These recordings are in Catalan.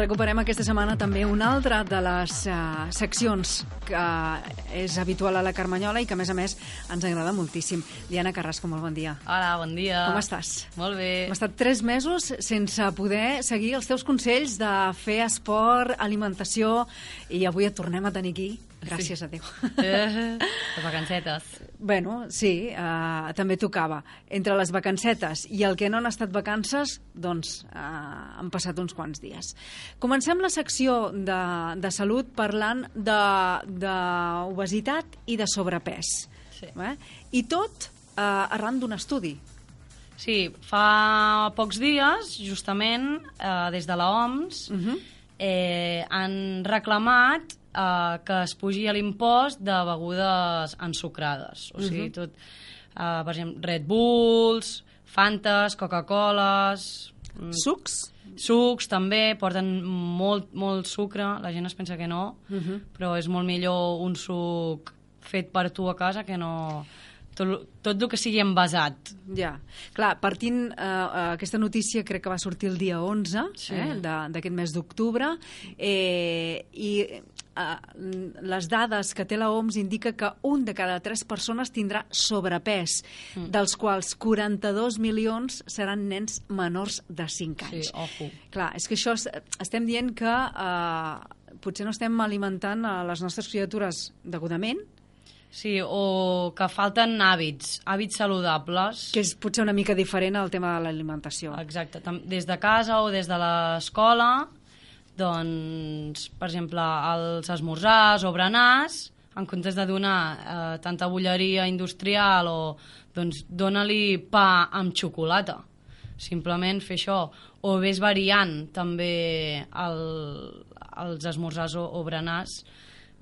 recuperem aquesta setmana també una altra de les uh, seccions que és habitual a la Carmanyola i que, a més a més, ens agrada moltíssim. Diana Carrasco, molt bon dia. Hola, bon dia. Com estàs? Molt bé. Hem estat tres mesos sense poder seguir els teus consells de fer esport, alimentació, i avui et tornem a tenir aquí. Gràcies sí. a Déu. Eh, les vacancetes. Bueno, sí, uh, també tocava. Entre les vacancetes i el que no han estat vacances, doncs uh, han passat uns quants dies. Comencem la secció de, de salut parlant d'obesitat i de sobrepès. Sí. Eh? I tot uh, arran d'un estudi. Sí, fa pocs dies, justament, eh, des de l'OMS, uh -huh. eh, han reclamat eh, que es pugi l'impost de begudes ensucrades. O sigui, uh -huh. tot, eh, per exemple, Red Bulls, Fantes, Coca-Coles... mm, Sucs? Sucs també, porten molt, molt sucre, la gent es pensa que no, uh -huh. però és molt millor un suc fet per tu a casa que no tot, tot el que sigui envasat. Ja. Clar, partint eh, aquesta notícia crec que va sortir el dia 11 Sí. eh, d'aquest mes d'octubre eh, i eh, les dades que té la OMS indica que un de cada tres persones tindrà sobrepès, mm. dels quals 42 milions seran nens menors de 5 anys. Sí, ojo. Clar, és que això es- estem dient que eh, potser no estem alimentant a les nostres criatures degudament, Sí, o que falten hàbits, hàbits saludables. que és potser una mica diferent al tema de l'alimentació. Exacte, des de casa o des de l'escola, doncs, per exemple, els esmorzars o berenars, en comptes de donar eh, tanta bulleria industrial o doncs dona-li pa amb xocolata. Simplement fer això. O ves variant també el, els esmorzars o, o berenars.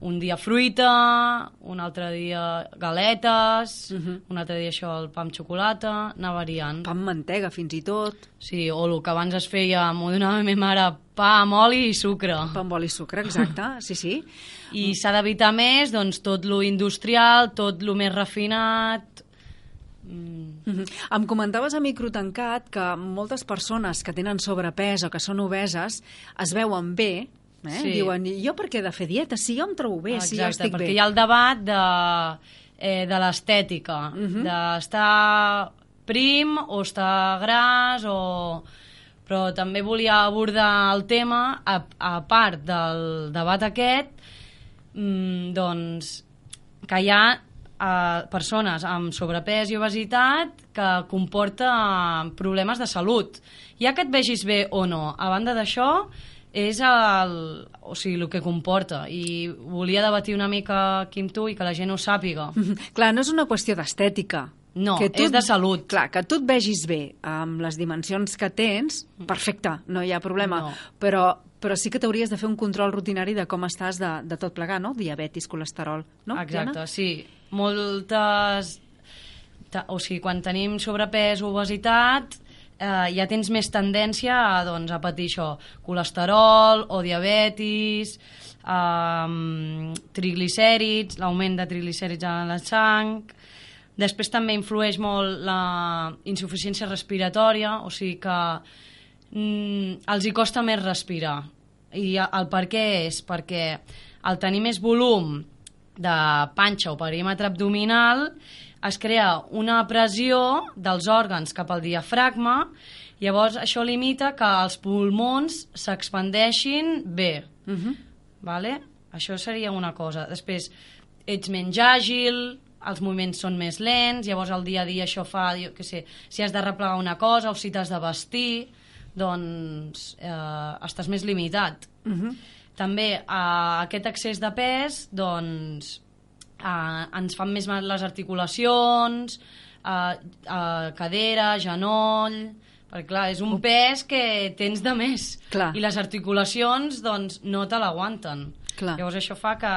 Un dia fruita, un altre dia galetes, uh -huh. un altre dia això, el pa amb xocolata, anar variant. Pa amb mantega, fins i tot. Sí, o el que abans es feia, m'ho donava meva mare, pa amb oli i sucre. Pa amb oli i sucre, exacte, sí, sí. I s'ha d'evitar més doncs, tot lo industrial, tot lo més refinat... Mm, Mhm. Em comentaves a micro tancat que moltes persones que tenen sobrepès o que són obeses es veuen bé, eh? Sí. diuen, jo per què he de fer dieta? Si jo em trobo bé, si jo estic perquè bé. hi ha el debat de, eh, de l'estètica, Mhm. d'estar prim o estar gras o... Però també volia abordar el tema, a, a part del debat aquest, mm, doncs, que hi ha eh, persones amb sobrepès i obesitat que comporta problemes de salut. Ja que et vegis bé o no, a banda d'això, és el, o sigui, el que comporta i volia debatir una mica aquí amb tu i que la gent ho sàpiga. Mhm. Clar, no és una qüestió d'estètica. No, Que tu és de salut. Clar, que tu et vegis bé amb les dimensions que tens, perfecte, no hi ha problema. No. Però, però sí que t'hauries de fer un control rutinari de com estàs de, de tot plegar, no? Diabetis, colesterol, no? Exacte, Diana? sí. Moltes... O sigui, quan tenim sobrepès o obesitat, eh, ja tens més tendència a, doncs, a patir això, colesterol o diabetis, eh, triglicèrids, l'augment de triglicèrids a la sang... Després també influeix molt la insuficiència respiratòria, o sigui que mm, els hi costa més respirar. I el per què és? Perquè al tenir més volum de panxa o perímetre abdominal es crea una pressió dels òrgans cap al diafragma llavors això limita que els pulmons s'expandeixin bé Mhm. vale? això seria una cosa després ets menys àgil els moviments són més lents llavors el dia a dia això fa jo què sé, si has de replegar una cosa o si t'has de vestir doncs eh, estàs més limitat Mhm. també eh, aquest excés de pes doncs, eh, ens fan més mal les articulacions, eh, eh, cadera, genoll... Perquè, clar, és un pes que tens de més. Clar. I les articulacions, doncs, no te l'aguanten. Llavors, això fa que,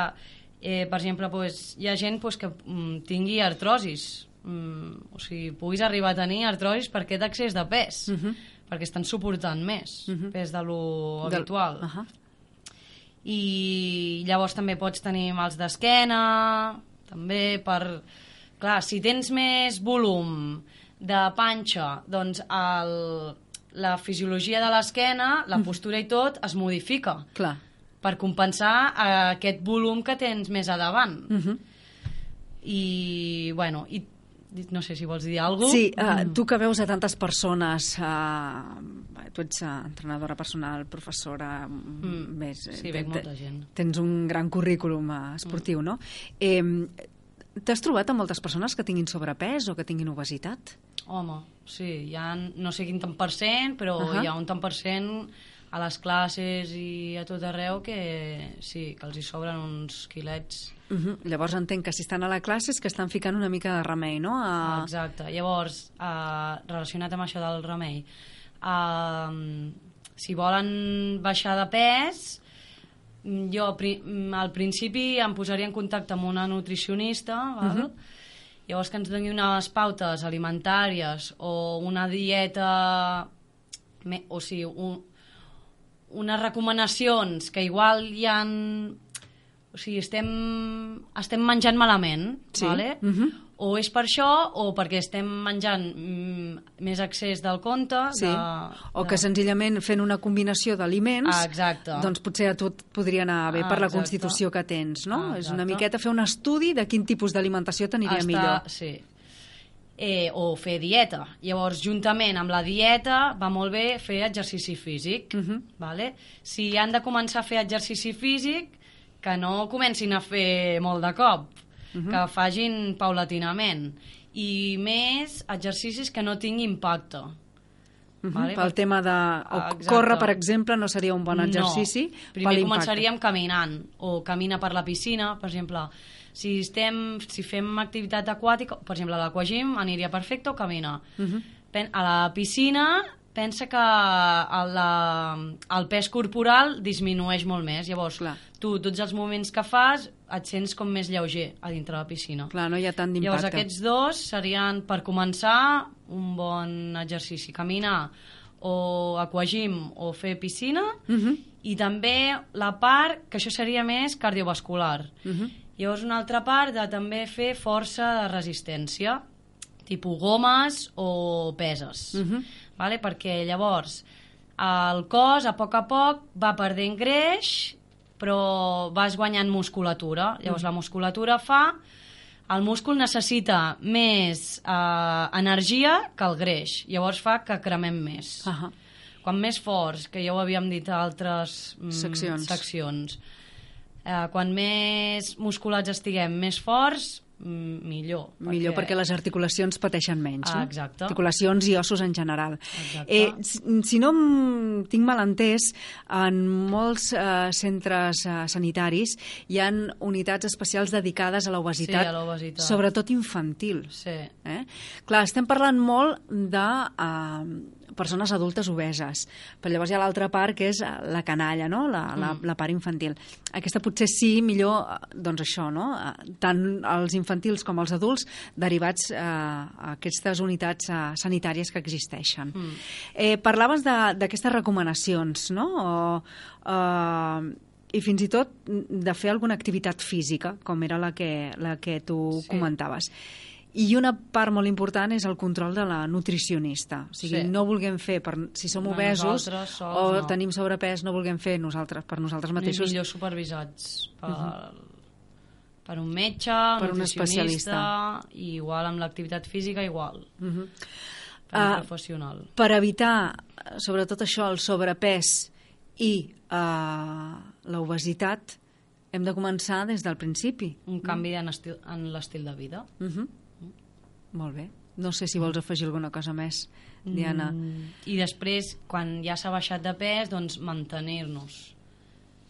eh, per exemple, pues, hi ha gent pues, que mm, tingui artrosis. Mm, o sigui, puguis arribar a tenir artrosis per aquest excés de pes. Mhm. Perquè estan suportant més Mhm. pes de lo Del- habitual Ahà. I llavors també pots tenir mals d'esquena, també per... Clar, si tens més volum de panxa, doncs el, la fisiologia de l'esquena, la postura i tot, es modifica Clar. per compensar eh, aquest volum que tens més a davant. Uh -huh. I, bueno, i no sé si vols dir alguna cosa. Sí, uh, tu que veus a tantes persones, uh, tu ets uh, entrenadora personal, professora, mm. més... eh, Sí, veig te- molta gent. Tens un gran currículum uh, esportiu, mm. no? Eh, T'has trobat amb moltes persones que tinguin sobrepès o que tinguin obesitat? Home, sí, hi ha no sé quin tant per cent, però uh. -huh. hi ha un tant per cent a les classes i a tot arreu que sí, que els hi sobren uns quilets. Uh -huh. Llavors entenc que si estan a la classe és que estan ficant una mica de remei, no? A... Exacte. Llavors, eh, relacionat amb això del remei, eh, si volen baixar de pes, jo pri mm, al principi em posaria en contacte amb una nutricionista, val? Mhm. llavors que ens doni unes pautes alimentàries o una dieta, o sigui, un, unes recomanacions que igual hi han... O sigui, estem, estem menjant malament, Sí. vale? Mhm. o és per això o perquè estem menjant mm, més excés del compte Sí. de, O que senzillament fent una combinació d'aliments Ah, exacte. doncs potser a tu podria anar bé Ah, per la exacte. constitució que tens, no? Ah, És una miqueta fer un estudi de quin tipus d'alimentació t'aniria millor. Sí. Eh, o fer dieta. Llavors, juntament amb la dieta, va molt bé fer exercici físic. Mhm. vale? Si han de començar a fer exercici físic, que no comencin a fer molt de cop, Mhm. que facin paulatinament. I més exercicis que no tinguin impacte. Mhm. vale? Pel tema de... O exacte. córrer, per exemple, no seria un bon exercici No. Primer començaríem caminant o camina per la piscina, per exemple. Si, estem, si fem activitat aquàtica, per exemple, l'aquagym aniria perfecte o camina. Mhm. Pen- A la piscina pensa que el, el pes corporal disminueix molt més. Llavors, Clar. tu, tots els moviments que fas, et sents com més lleuger a dintre la piscina. Clar, no hi ha tant Llavors, d'impacte. aquests dos serien, per començar, un bon exercici. Caminar o aquagym o fer piscina Mhm. i també la part, que això seria més cardiovascular. Mhm. Llavors, una altra part de també fer força de resistència, tipus gomes o peses. Mhm. vale? Perquè llavors el cos a poc a poc va perdent greix però vas guanyant musculatura. Llavors la musculatura fa... El múscul necessita més eh, energia que el greix. Llavors fa que cremem més. Ahà. Quan més forts, que ja ho havíem dit a altres mm, Seccions. seccions eh, quan més musculats estiguem, més forts, millor. Millor perquè les articulacions pateixen menys, Ah, no? exacte. Articulacions i ossos en general. Exacte. Eh, si, si no tinc mal entès, en molts eh, centres eh, sanitaris hi han unitats especials dedicades a l'obesitat, Sí, a sobretot infantil. Sí. Eh? Clar, estem parlant molt de eh, persones adultes obeses, però llavors hi ha l'altra part que és eh, la canalla, no? la, la, Mm. la part infantil. Aquesta potser sí, millor, eh, doncs això, no? Eh, tant els infantils com els adults derivats eh, a aquestes unitats eh, sanitàries que existeixen. Mm. Eh, parlaves de- d'aquestes recomanacions, no? O, eh, i fins i tot de fer alguna activitat física, com era la que, la que tu Sí. comentaves. I una part molt important és el control de la nutricionista. O sigui, Sí. no vulguem fer, per, si som No, obesos sols o no. tenim sobrepès, no vulguem fer nosaltres per nosaltres mateixos. Ni millor supervisats per, per un metge, Per un nutricionista, i igual amb l'activitat física, igual. Mhm. Per un Ah, professional. per evitar, sobretot això, el sobrepès i eh, l'obesitat, hem de començar des del principi. Un canvi en, estil, en l'estil de vida. Uh -huh. Molt bé. No sé si vols afegir alguna cosa més, Diana. Mm, I després, quan ja s'ha baixat de pes, doncs mantenir-nos.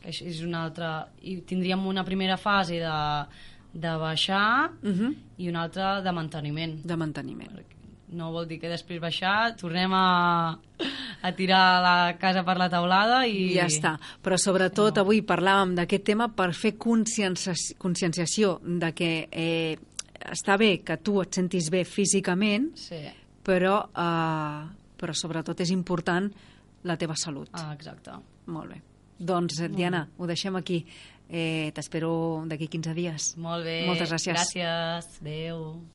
És una altra... I tindríem una primera fase de, de baixar Uh -huh. i una altra de manteniment. De manteniment. No vol dir que després baixar tornem a, a tirar la casa per la taulada i... I ja està. Però sobretot avui parlàvem d'aquest tema per fer conscienci- conscienciació de que eh, està bé que tu et sentis bé físicament, Sí, però, eh, però sobretot és important la teva salut. ah, exacte. Molt bé. Doncs, Diana, ho deixem aquí. Eh, T'espero d'aquí 15 dies. Molt bé. Moltes gràcies. Gràcies. Adéu.